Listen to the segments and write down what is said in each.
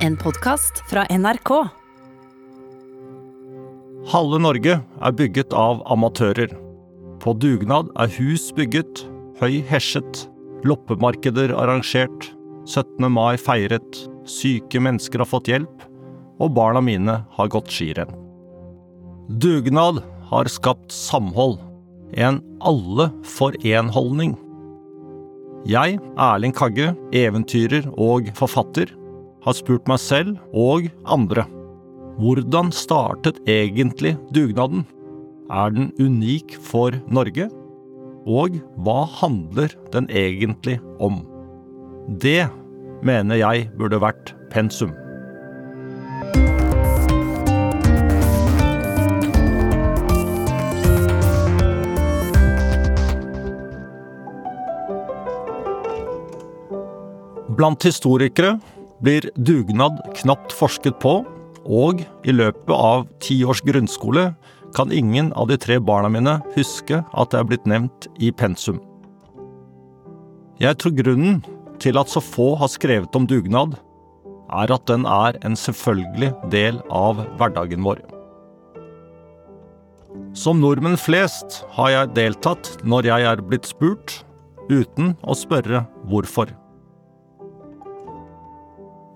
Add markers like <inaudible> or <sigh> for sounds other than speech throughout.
En podkast fra NRK. Halve Norge er bygget av amatører. På dugnad er hus bygget, høy hesjet, loppemarkeder arrangert, 17. mai feiret, syke mennesker har fått hjelp, og barna mine har gått skirenn. Dugnad har skapt samhold, en alle for én-holdning. Jeg, Erling Kagge, eventyrer og forfatter, har spurt meg selv og andre. Hvordan startet egentlig dugnaden? Er den unik for Norge? Og hva handler den egentlig om? Det mener jeg burde vært pensum. Blant historikere blir dugnad knapt forsket på, og i løpet av ti års grunnskole kan ingen av de tre barna mine huske at det er blitt nevnt i pensum. Jeg tror grunnen til at så få har skrevet om dugnad, er at den er en selvfølgelig del av hverdagen vår. Som nordmenn flest har jeg deltatt når jeg er blitt spurt, uten å spørre hvorfor.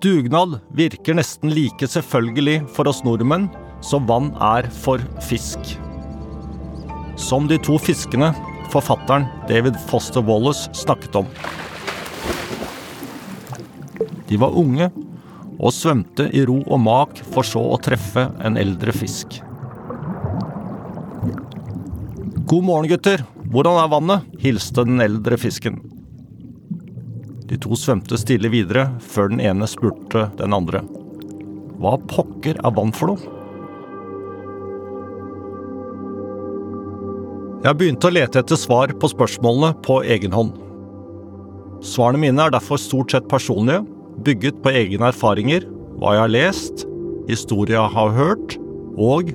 Dugnad virker nesten like selvfølgelig for oss nordmenn som vann er for fisk. Som de to fiskene forfatteren David Foster Wallace snakket om. De var unge og svømte i ro og mak for så å treffe en eldre fisk. God morgen, gutter. Hvordan er vannet? hilste den eldre fisken. De to svømte stille videre, før den ene spurte den andre. Hva pokker er vann for noe? Jeg begynte å lete etter svar på spørsmålene på egen hånd. Svarene mine er derfor stort sett personlige, bygget på egne erfaringer, hva jeg har lest, historier jeg har hørt, og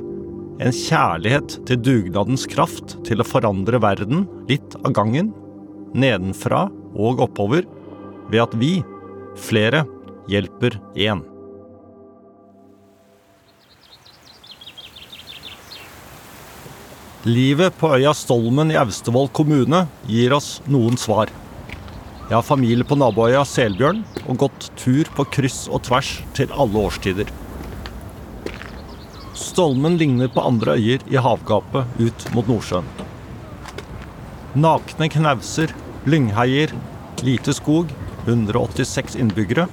en kjærlighet til dugnadens kraft til å forandre verden litt av gangen, nedenfra og oppover, ved at vi, flere, hjelper én. Livet på øya Stolmen i Austevoll kommune gir oss noen svar. Jeg har familie på naboøya Selbjørn og gått tur på kryss og tvers til alle årstider. Stolmen ligner på andre øyer i havgapet ut mot Nordsjøen. Nakne knauser, lyngheier, lite skog, 186 innbyggere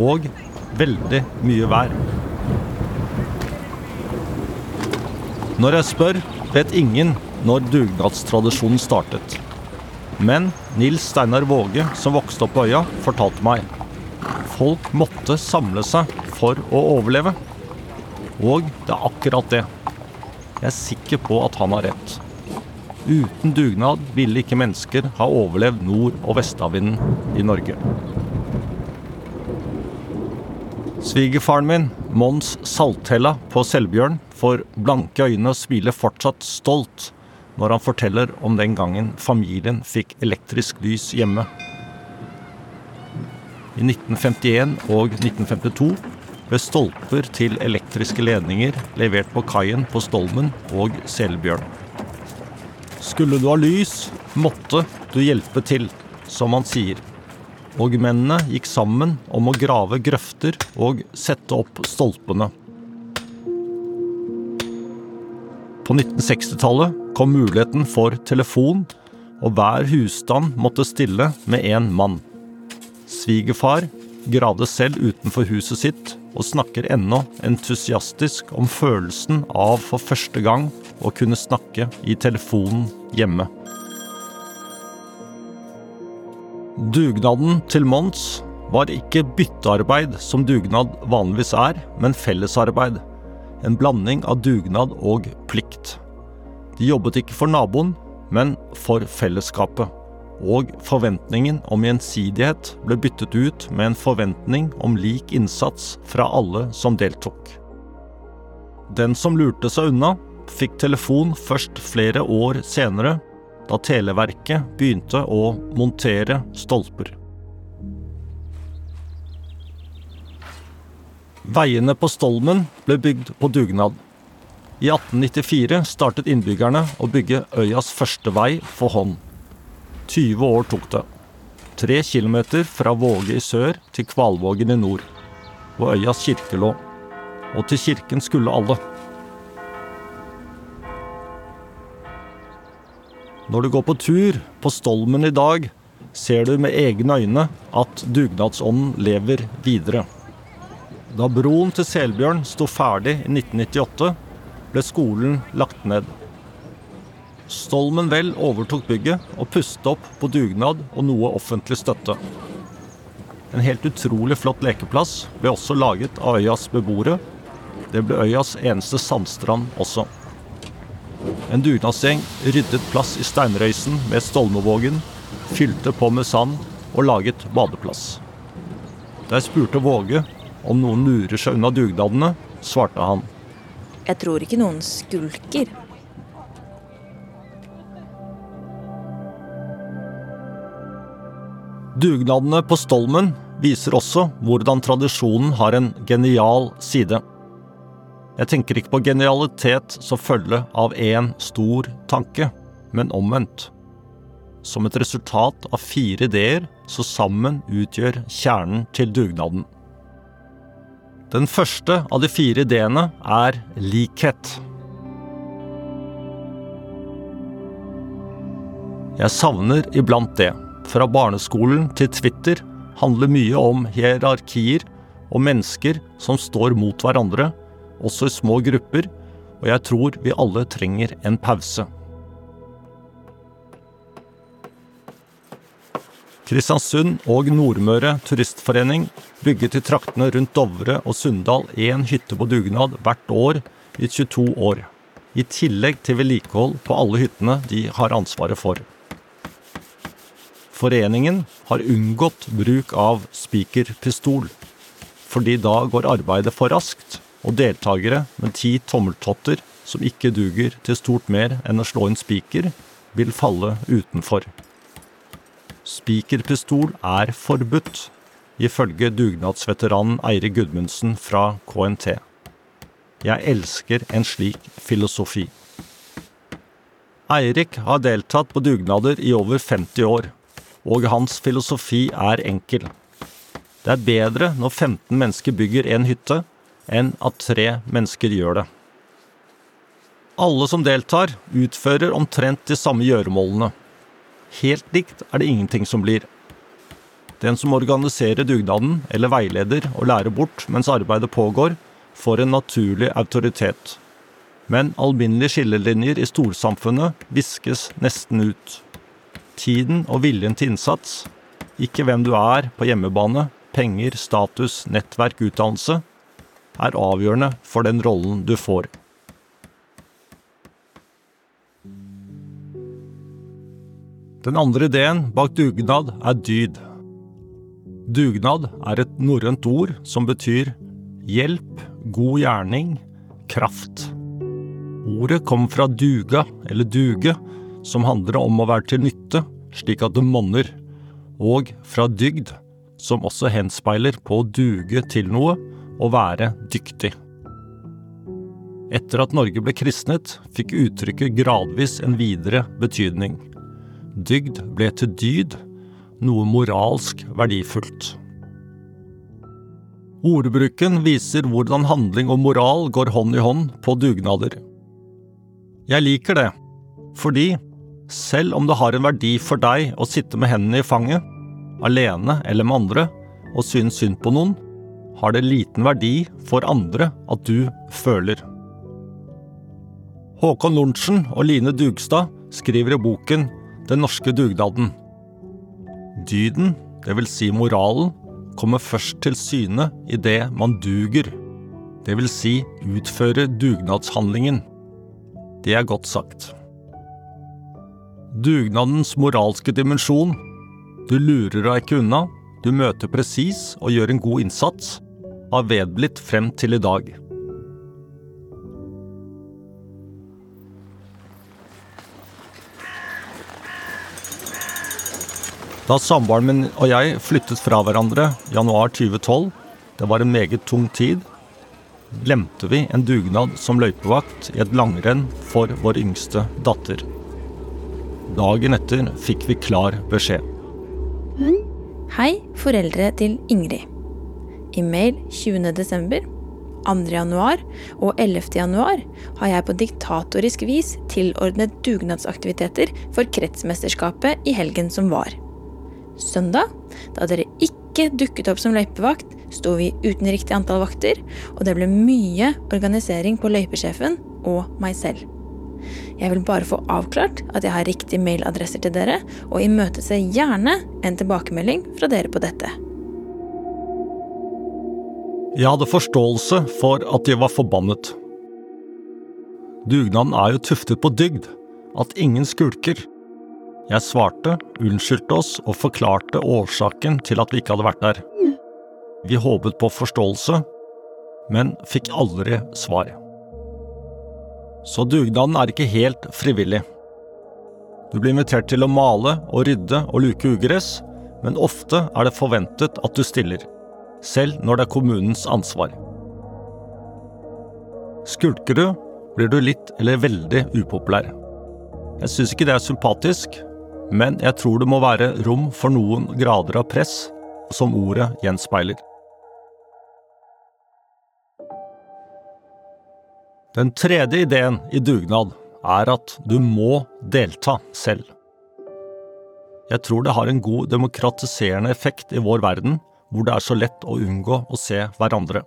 og veldig mye vær. Når jeg spør, vet ingen når dugnadstradisjonen startet. Men Nils Steinar Våge, som vokste opp på øya, fortalte meg. Folk måtte samle seg for å overleve. Og det er akkurat det. Jeg er sikker på at han har rett. Uten dugnad ville ikke mennesker ha overlevd nord- og vestavinden i Norge. Svigerfaren min, Mons Salthella på Selbjørn, får blanke øyne og smiler fortsatt stolt når han forteller om den gangen familien fikk elektrisk lys hjemme. I 1951 og 1952 ble stolper til elektriske ledninger levert på kaien på Stolmen og Selbjørn. Skulle du ha lys, måtte du hjelpe til, som han sier. Og mennene gikk sammen om å grave grøfter og sette opp stolpene. På 1960-tallet kom muligheten for telefon, og hver husstand måtte stille med én mann. Svigerfar gravde selv utenfor huset sitt og snakker ennå entusiastisk om følelsen av for første gang å kunne snakke i telefonen hjemme. Dugnaden til Mons var ikke byttearbeid som dugnad vanligvis er, men fellesarbeid. En blanding av dugnad og plikt. De jobbet ikke for naboen, men for fellesskapet. Og forventningen om gjensidighet ble byttet ut med en forventning om lik innsats fra alle som deltok. Den som lurte seg unna, fikk telefon først flere år senere, da Televerket begynte å montere stolper. Veiene på Stolmen ble bygd på dugnad. I 1894 startet innbyggerne å bygge øyas første vei for hånd. 20 år tok det. Tre kilometer fra Våge i sør til Kvalvågen i nord, hvor øyas kirke lå. Og til kirken skulle alle. Når du går på tur på Stolmen i dag, ser du med egne øyne at dugnadsånden lever videre. Da broen til Selbjørn sto ferdig i 1998, ble skolen lagt ned. Stolmen Vel overtok bygget og pustet opp på dugnad og noe offentlig støtte. En helt utrolig flott lekeplass ble også laget av øyas beboere. Det ble øyas eneste sandstrand også. En dugnadsgjeng ryddet plass i steinrøysen med Stolmevågen, fylte på med sand og laget badeplass. Da jeg spurte Våge om noen lurer seg unna dugnadene, svarte han. Jeg tror ikke noen skulker. Dugnadene på Stolmen viser også hvordan tradisjonen har en genial side. Jeg tenker ikke på genialitet som følge av én stor tanke, men omvendt. Som et resultat av fire ideer som sammen utgjør kjernen til dugnaden. Den første av de fire ideene er likhet. Jeg savner iblant det. Fra barneskolen til Twitter handler mye om hierarkier og mennesker som står mot hverandre, også i små grupper, og jeg tror vi alle trenger en pause. Kristiansund og Nordmøre Turistforening bygget i traktene rundt Dovre og Sunndal én hytte på dugnad hvert år i 22 år. I tillegg til vedlikehold på alle hyttene de har ansvaret for. Foreningen har unngått bruk av spikerpistol, fordi da går arbeidet for raskt, og deltakere med ti tommeltotter som ikke duger til stort mer enn å slå inn spiker, vil falle utenfor. Spikerpistol er forbudt, ifølge dugnadsveteranen Eirik Gudmundsen fra KNT. Jeg elsker en slik filosofi. Eirik har deltatt på dugnader i over 50 år, og hans filosofi er enkel. Det er bedre når 15 mennesker bygger en hytte, enn at tre mennesker gjør det. Alle som deltar, utfører omtrent de samme gjøremålene. Helt likt er det ingenting som blir. Den som organiserer dugnaden eller veileder og lærer bort mens arbeidet pågår, får en naturlig autoritet. Men alminnelige skillelinjer i storsamfunnet viskes nesten ut. Tiden og viljen til innsats, ikke hvem du er på hjemmebane, penger, status, nettverk, utdannelse, er avgjørende for den rollen du får. Den andre ideen bak dugnad er dyd. Dugnad er et norrønt ord som betyr hjelp, god gjerning, kraft. Ordet kom fra duga, eller duge, som handler om å være til nytte, slik at det monner, og fra dygd, som også henspeiler på å duge til noe, og være dyktig. Etter at Norge ble kristnet, fikk uttrykket gradvis en videre betydning. Dygd ble til dyd, noe moralsk verdifullt. Ordbruken viser hvordan handling og moral går hånd i hånd på dugnader. Jeg liker det, fordi selv om det har en verdi for deg å sitte med hendene i fanget, alene eller med andre, og synes synd på noen, har det liten verdi for andre at du føler. Håkon Lorentzen og Line Dugstad skriver i boken den norske dugnaden. Dyden, dvs. Si moralen, kommer først til syne i det man duger, dvs. Si utføre dugnadshandlingen. Det er godt sagt. Dugnadens moralske dimensjon du lurer deg ikke unna, du møter presis og gjør en god innsats, har vedblitt frem til i dag. Da samboeren min og jeg flyttet fra hverandre januar 2012, det var en meget tung tid, glemte vi en dugnad som løypevakt i et langrenn for vår yngste datter. Dagen etter fikk vi klar beskjed. Hei, foreldre til Ingrid. I mail 20.12., 2.1. og 11.1 har jeg på diktatorisk vis tilordnet dugnadsaktiviteter for kretsmesterskapet i helgen som var. Søndag, da dere ikke dukket opp som løypevakt, sto vi uten riktig antall vakter, og det ble mye organisering på løypesjefen og meg selv. Jeg vil bare få avklart at jeg har riktige mailadresser til dere, og imøtese gjerne en tilbakemelding fra dere på dette. Jeg hadde forståelse for at de var forbannet. Dugnaden er jo tuftet på dygd, at ingen skulker. Jeg svarte, unnskyldte oss og forklarte årsaken til at vi ikke hadde vært der. Vi håpet på forståelse, men fikk aldri svar. Så dugnaden er ikke helt frivillig. Du blir invitert til å male og rydde og luke ugress, men ofte er det forventet at du stiller, selv når det er kommunens ansvar. Skulker du, blir du litt eller veldig upopulær. Jeg syns ikke det er sympatisk, men jeg tror det må være rom for noen grader av press, som ordet gjenspeiler. Den tredje ideen i dugnad er at du må delta selv. Jeg tror det har en god demokratiserende effekt i vår verden, hvor det er så lett å unngå å se hverandre.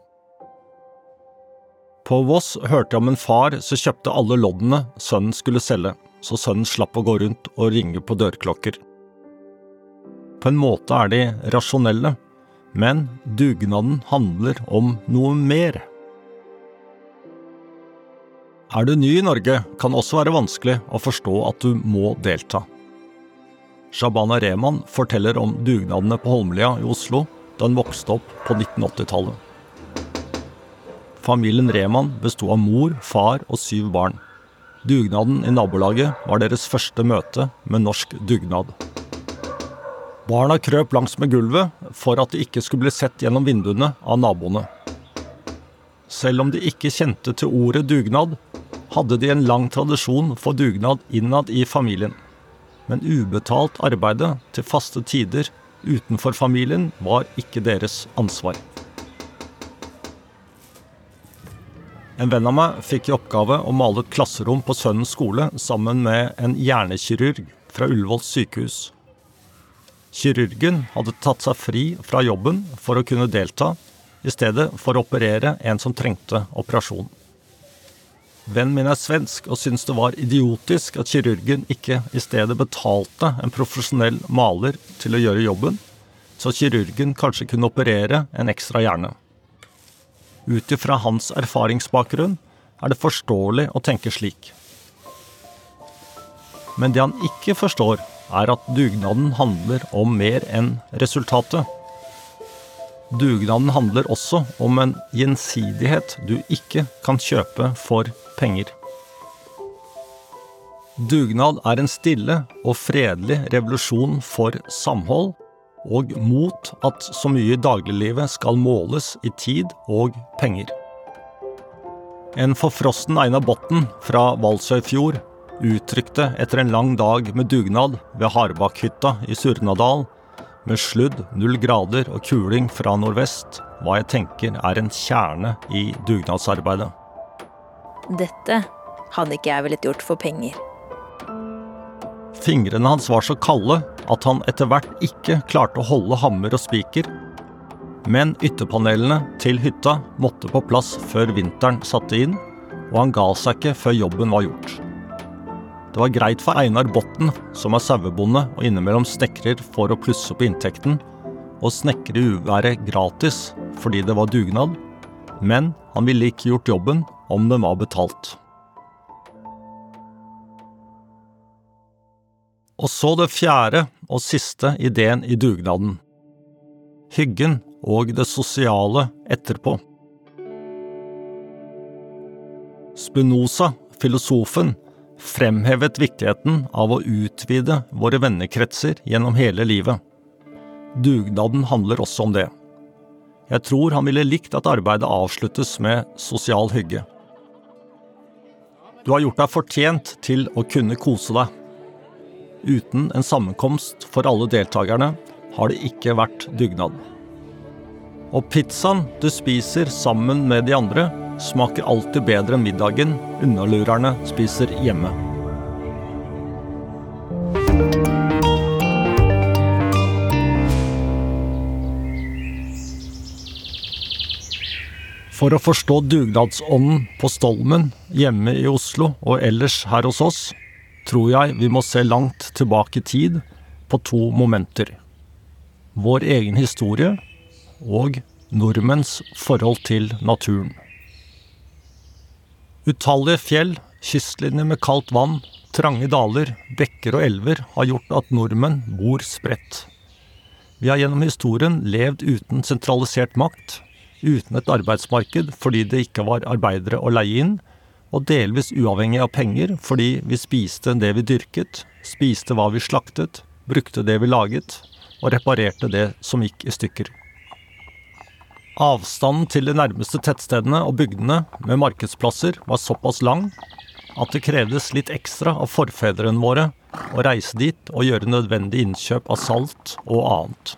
På Voss hørte jeg om en far som kjøpte alle loddene sønnen skulle selge, så sønnen slapp å gå rundt og ringe på dørklokker. På en måte er de rasjonelle, men dugnaden handler om noe mer. Er du ny i Norge, kan det også være vanskelig å forstå at du må delta. Shabana Rehman forteller om dugnadene på Holmlia i Oslo da hun vokste opp på 1980-tallet. Familien Rehman besto av mor, far og syv barn. Dugnaden i nabolaget var deres første møte med norsk dugnad. Barna krøp langs med gulvet for at de ikke skulle bli sett gjennom vinduene av naboene. Selv om de ikke kjente til ordet dugnad, hadde de en lang tradisjon for dugnad innad i familien. Men ubetalt arbeide til faste tider utenfor familien var ikke deres ansvar. En venn av meg fikk i oppgave å male et klasserom på sønnens skole sammen med en hjernekirurg fra Ullevål sykehus. Kirurgen hadde tatt seg fri fra jobben for å kunne delta, i stedet for å operere en som trengte operasjon. Vennen min er svensk og syns det var idiotisk at kirurgen ikke i stedet betalte en profesjonell maler til å gjøre jobben, så kirurgen kanskje kunne operere en ekstra hjerne. Ut ifra hans erfaringsbakgrunn er det forståelig å tenke slik. Men det han ikke forstår, er at dugnaden handler om mer enn resultatet. Dugnaden handler også om en gjensidighet du ikke kan kjøpe for penger. Dugnad er en stille og fredelig revolusjon for samhold, og mot at så mye i dagliglivet skal måles i tid og penger. En forfrossen Einar Botten fra Valsøyfjord uttrykte etter en lang dag med dugnad ved Harbakhytta i Surnadal med sludd, null grader og kuling fra nordvest, hva jeg tenker er en kjerne i dugnadsarbeidet. Dette hadde ikke jeg villet gjort for penger. Fingrene hans var så kalde at han etter hvert ikke klarte å holde hammer og spiker. Men ytterpanelene til hytta måtte på plass før vinteren satte inn, og han ga seg ikke før jobben var gjort. Det var greit for Einar Botten, som er sauebonde og innimellom snekrer for å plusse på inntekten, å snekre i uværet gratis fordi det var dugnad, men han ville ikke gjort jobben om den var betalt. Og så det fjerde og siste ideen i dugnaden. Hyggen og det sosiale etterpå. Spinoza, filosofen, fremhevet viktigheten av å utvide våre vennekretser gjennom hele livet. Dugnaden handler også om det. Jeg tror han ville likt at arbeidet avsluttes med sosial hygge. Du har gjort deg fortjent til å kunne kose deg. Uten en sammenkomst for alle deltakerne har det ikke vært dugnad. Og pizzaen du spiser sammen med de andre, smaker alltid bedre enn middagen unnalurerne spiser hjemme. For å forstå dugnadsånden på Stolmen, hjemme i Oslo og ellers her hos oss, tror jeg vi må se langt tilbake i tid på to momenter. Vår egen historie og nordmenns forhold til naturen. Utallige fjell, kystlinjer med kaldt vann, trange daler, bekker og elver har gjort at nordmenn bor spredt. Vi har gjennom historien levd uten sentralisert makt, uten et arbeidsmarked fordi det ikke var arbeidere å leie inn, og delvis uavhengig av penger fordi vi spiste det vi dyrket, spiste hva vi slaktet, brukte det vi laget, og reparerte det som gikk i stykker. Avstanden til de nærmeste tettstedene og bygdene med markedsplasser var såpass lang at det krevdes litt ekstra av forfedrene våre å reise dit og gjøre nødvendig innkjøp av salt og annet.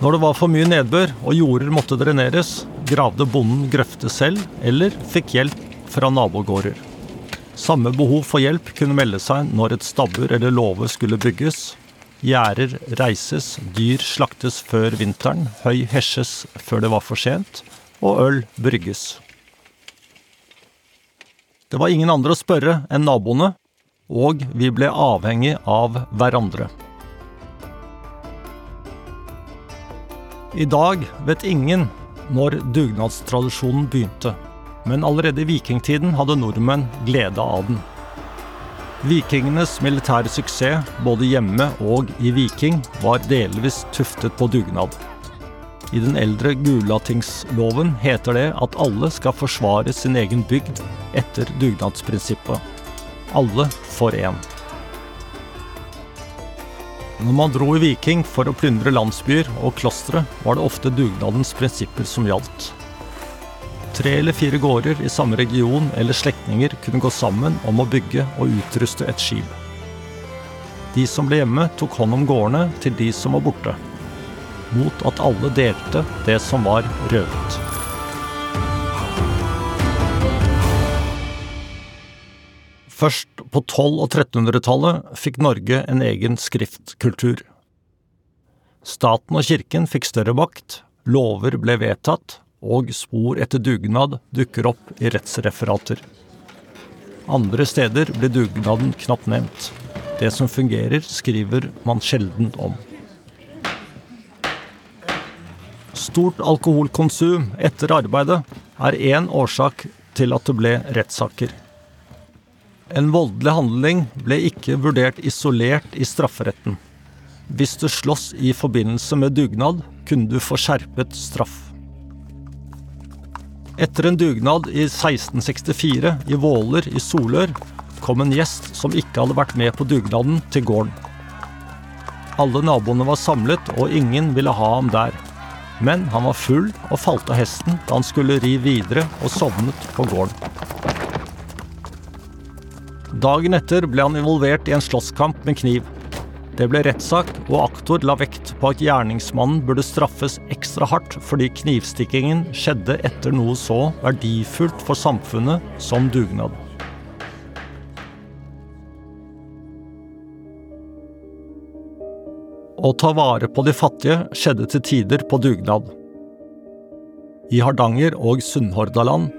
Når det var for mye nedbør og jorder måtte dreneres, gravde bonden grøfter selv, eller fikk hjelp fra nabogårder. Samme behov for hjelp kunne melde seg når et stabbur eller låve skulle bygges. Gjerder reises, dyr slaktes før vinteren, høy hesjes før det var for sent, og øl brygges. Det var ingen andre å spørre enn naboene, og vi ble avhengig av hverandre. I dag vet ingen når dugnadstradisjonen begynte, men allerede i vikingtiden hadde nordmenn glede av den. Vikingenes militære suksess, både hjemme og i Viking, var delvis tuftet på dugnad. I den eldre Gulatingsloven heter det at alle skal forsvare sin egen bygd etter dugnadsprinsippet. Alle for én. Når man dro i Viking for å plyndre landsbyer og klostre, var det ofte dugnadens prinsipper som gjaldt. Tre eller fire gårder i samme region eller slektninger kunne gå sammen om å bygge og utruste et skip. De som ble hjemme, tok hånd om gårdene til de som var borte, mot at alle delte det som var røvet. Først på 1200- og 1300-tallet fikk Norge en egen skriftkultur. Staten og kirken fikk større makt, lover ble vedtatt, og spor etter dugnad dukker opp i rettsreferater. Andre steder blir dugnaden knapt nevnt. Det som fungerer, skriver man sjelden om. Stort alkoholkonsum etter arbeidet er én årsak til at det ble rettssaker. En voldelig handling ble ikke vurdert isolert i strafferetten. Hvis du sloss i forbindelse med dugnad, kunne du få skjerpet straff. Etter en dugnad i 1664 i Våler i Solør kom en gjest som ikke hadde vært med på dugnaden, til gården. Alle naboene var samlet, og ingen ville ha ham der. Men han var full og falt av hesten da han skulle ri videre og sovnet på gården. Dagen etter ble han involvert i en slåsskamp med kniv. Det ble rettssak, og aktor la vekt på at gjerningsmannen burde straffes ekstra hardt fordi knivstikkingen skjedde etter noe så verdifullt for samfunnet som dugnad. Å ta vare på de fattige skjedde til tider på dugnad. I Hardanger og Sunnhordaland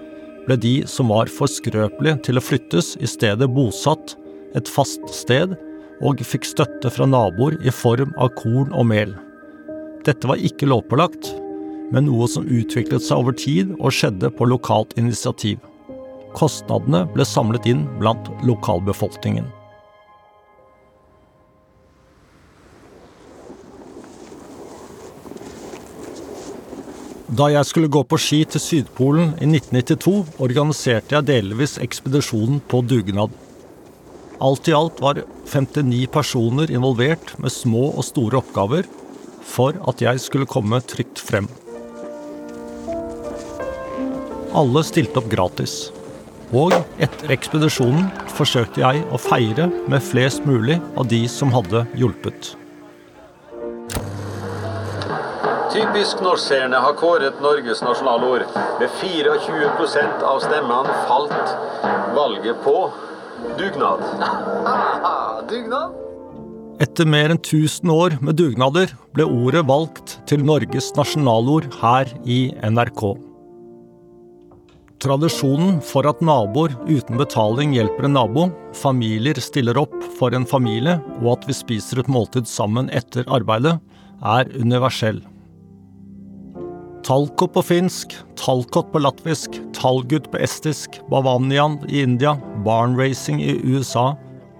ble de som var for skrøpelige til å flyttes, i stedet bosatt et fast sted og fikk støtte fra naboer i form av korn og mel. Dette var ikke lovpålagt, men noe som utviklet seg over tid og skjedde på lokalt initiativ. Kostnadene ble samlet inn blant lokalbefolkningen. Da jeg skulle gå på ski til Sydpolen i 1992, organiserte jeg delvis ekspedisjonen på dugnad. Alt i alt var 59 personer involvert med små og store oppgaver, for at jeg skulle komme trygt frem. Alle stilte opp gratis. Og etter ekspedisjonen forsøkte jeg å feire med flest mulig av de som hadde hjulpet. Typisk norskseerne har kåret Norges nasjonalord. Med 24% av stemmene falt valget på dugnad. <laughs> Dugnad? Etter mer enn 1000 år med dugnader ble ordet valgt til Norges nasjonalord her i NRK. Tradisjonen for at naboer uten betaling hjelper en nabo, familier stiller opp for en familie, og at vi spiser et måltid sammen etter arbeidet, er universell. Talko på finsk, talkot på latvisk, talgut på estisk, bavanian i India, barnracing i USA,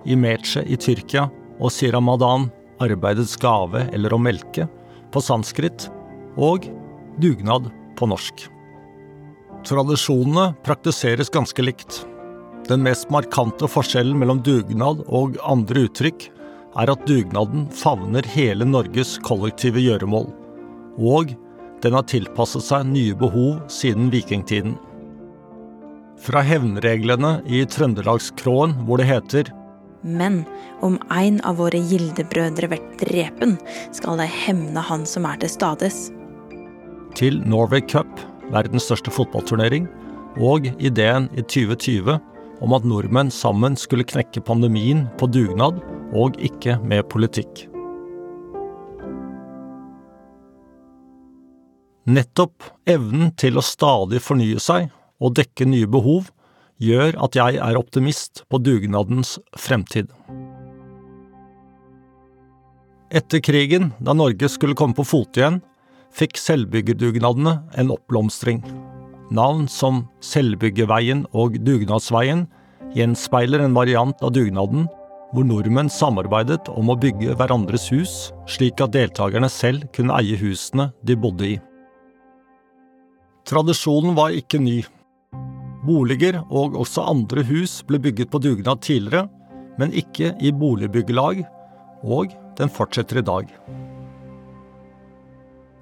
imeche i Tyrkia og siramadan, arbeidets gave eller å melke, på sanskrit, og dugnad på norsk. Tradisjonene praktiseres ganske likt. Den mest markante forskjellen mellom dugnad og andre uttrykk er at dugnaden favner hele Norges kollektive gjøremål, og den har tilpasset seg nye behov siden vikingtiden. Fra hevnreglene i Trøndelagskråen hvor det heter Men om ein av våre gildebrødre vert drepen, skal de hemne han som er til stades. til Norway Cup, verdens største fotballturnering, og ideen i 2020 om at nordmenn sammen skulle knekke pandemien på dugnad og ikke med politikk. Nettopp evnen til å stadig fornye seg og dekke nye behov gjør at jeg er optimist på dugnadens fremtid. Etter krigen, da Norge skulle komme på fote igjen, fikk selvbyggerdugnadene en oppblomstring. Navn som Selvbyggerveien og Dugnadsveien gjenspeiler en variant av dugnaden hvor nordmenn samarbeidet om å bygge hverandres hus, slik at deltakerne selv kunne eie husene de bodde i. Tradisjonen var ikke ny. Boliger og også andre hus ble bygget på dugnad tidligere, men ikke i boligbyggelag, og den fortsetter i dag.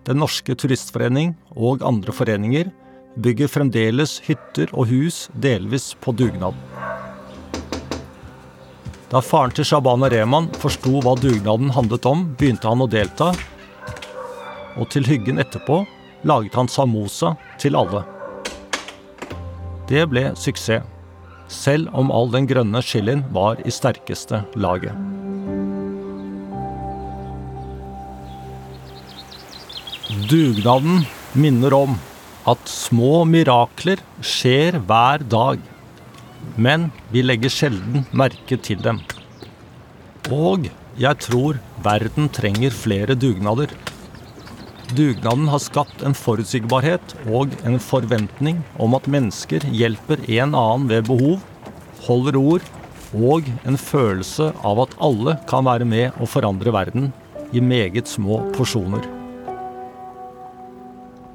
Den norske turistforening og andre foreninger bygger fremdeles hytter og hus delvis på dugnad. Da faren til Shabana Rehman forsto hva dugnaden handlet om, begynte han å delta, og til hyggen etterpå laget han samosa til alle. Det ble suksess, selv om all den grønne chilien var i sterkeste laget. Dugnaden minner om at små mirakler skjer hver dag, men vi legger sjelden merke til dem. Og jeg tror verden trenger flere dugnader. Dugnaden har skapt en forutsigbarhet og en forventning om at mennesker hjelper en annen ved behov, holder ord og en følelse av at alle kan være med å forandre verden i meget små porsjoner.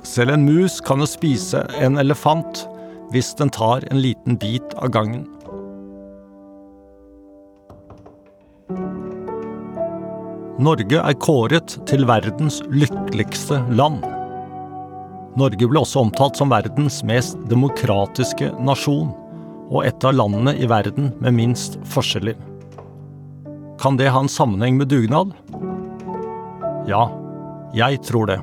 Selv en mus kan jo spise en elefant hvis den tar en liten bit av gangen. Norge er kåret til verdens lykkeligste land. Norge ble også omtalt som verdens mest demokratiske nasjon, og et av landene i verden med minst forskjeller. Kan det ha en sammenheng med dugnad? Ja, jeg tror det.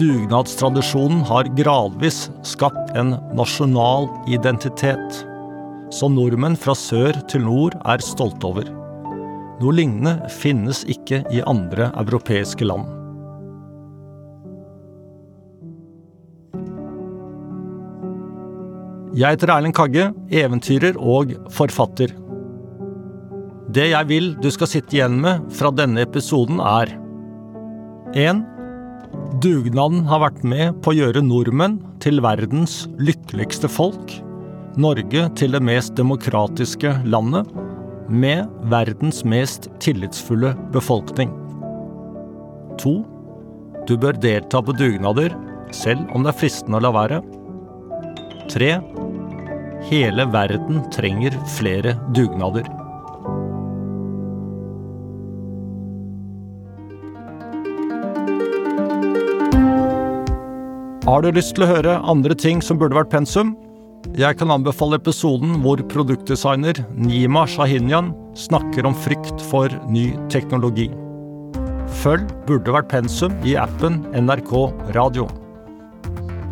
Dugnadstradisjonen har gradvis skapt en nasjonal identitet, som nordmenn fra sør til nord er stolte over. Noe lignende finnes ikke i andre europeiske land. Jeg heter Erlend Kagge, eventyrer og forfatter. Det jeg vil du skal sitte igjen med fra denne episoden, er 1. Dugnaden har vært med på å gjøre nordmenn til verdens lykkeligste folk, Norge til det mest demokratiske landet, med verdens mest tillitsfulle befolkning. To, du bør delta på dugnader selv om det er fristende å la være. Tre, hele verden trenger flere dugnader. Har du lyst til å høre andre ting som burde vært pensum? Jeg kan anbefale episoden hvor produktdesigner Nima Shahinyan snakker om frykt for ny teknologi. Følg Burde vært pensum i appen NRK Radio.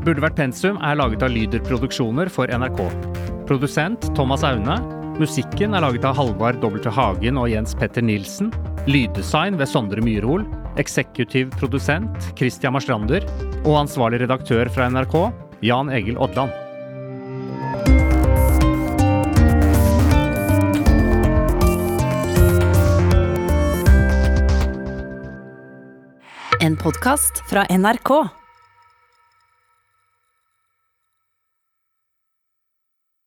Burde vært pensum er laget av Lyder Produksjoner for NRK. Produsent Thomas Aune. Musikken er laget av Halvard W. Hagen og Jens Petter Nilsen. Lyddesign ved Sondre Myrhol. Eksekutiv produsent Christian Marstrander. Og ansvarlig redaktør fra NRK Jan Egil Odland. En podkast fra NRK.